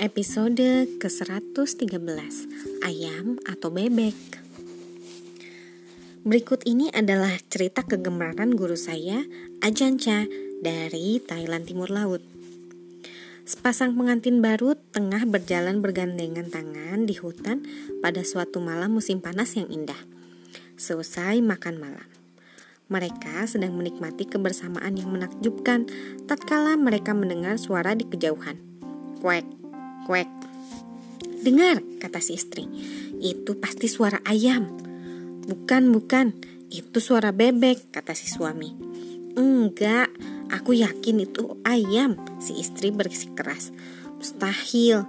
Episode ke-113 Ayam atau Bebek Berikut ini adalah cerita kegemaran guru saya, Ajanca, dari Thailand Timur Laut. Sepasang pengantin baru tengah berjalan bergandengan tangan di hutan pada suatu malam musim panas yang indah. Selesai makan malam. Mereka sedang menikmati kebersamaan yang menakjubkan tatkala mereka mendengar suara di kejauhan. Kuek, kuek. Dengar, kata si istri. Itu pasti suara ayam. Bukan, bukan. Itu suara bebek, kata si suami. Enggak, aku yakin itu ayam, si istri bersikeras. Mustahil.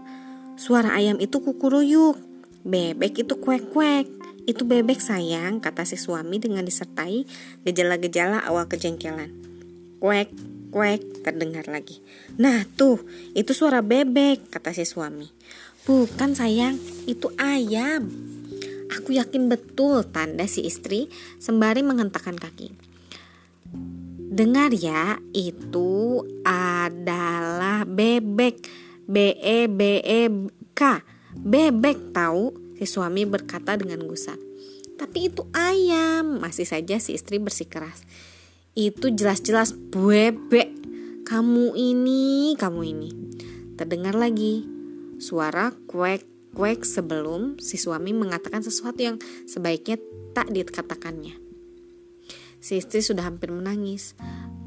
Suara ayam itu kukuruyuk. Bebek itu kuek-kuek. Itu bebek sayang, kata si suami dengan disertai gejala-gejala awal kejengkelan. Kuek, kuek, terdengar lagi. Nah tuh, itu suara bebek, kata si suami. Bukan sayang, itu ayam. Aku yakin betul, tanda si istri sembari menghentakkan kaki. Dengar ya, itu adalah bebek. B E B E K. Bebek tahu? Si suami berkata dengan gusar. Tapi itu ayam, masih saja si istri bersikeras. Itu jelas-jelas bebek. Kamu ini, kamu ini. Terdengar lagi suara kuek kuek sebelum si suami mengatakan sesuatu yang sebaiknya tak dikatakannya. Si istri sudah hampir menangis,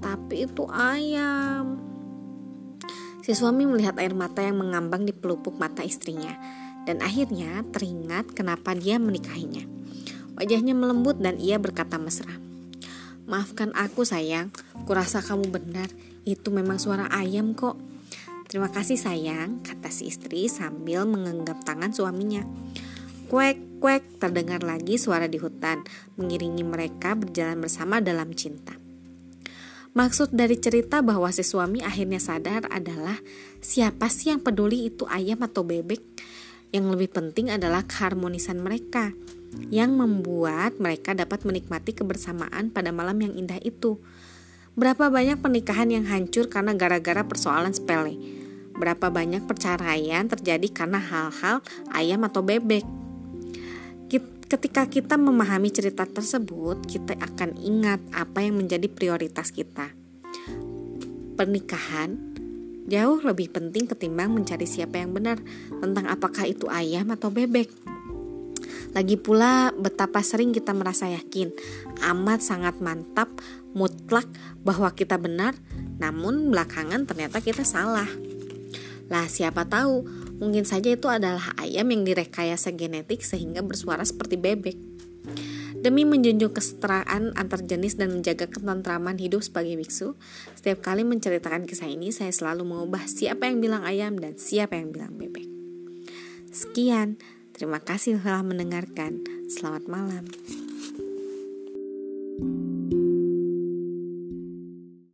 tapi itu ayam. Si suami melihat air mata yang mengambang di pelupuk mata istrinya, dan akhirnya teringat kenapa dia menikahinya. Wajahnya melembut dan ia berkata mesra. Maafkan aku sayang, kurasa kamu benar, itu memang suara ayam kok. Terima kasih sayang, kata si istri sambil mengenggam tangan suaminya. Kuek, kuek, terdengar lagi suara di hutan, mengiringi mereka berjalan bersama dalam cinta. Maksud dari cerita bahwa si suami akhirnya sadar adalah siapa sih yang peduli itu ayam atau bebek? Yang lebih penting adalah keharmonisan mereka yang membuat mereka dapat menikmati kebersamaan pada malam yang indah itu. Berapa banyak pernikahan yang hancur karena gara-gara persoalan sepele? Berapa banyak perceraian terjadi karena hal-hal ayam atau bebek? Ketika kita memahami cerita tersebut, kita akan ingat apa yang menjadi prioritas kita. Pernikahan jauh lebih penting ketimbang mencari siapa yang benar tentang apakah itu ayam atau bebek. Lagi pula betapa sering kita merasa yakin, amat sangat mantap, mutlak bahwa kita benar, namun belakangan ternyata kita salah. Lah siapa tahu, mungkin saja itu adalah ayam yang direkayasa genetik sehingga bersuara seperti bebek. Demi menjunjung kesetaraan antar jenis dan menjaga ketentraman hidup sebagai biksu, setiap kali menceritakan kisah ini saya selalu mengubah siapa yang bilang ayam dan siapa yang bilang bebek. Sekian, Terima kasih telah mendengarkan. Selamat malam. thank you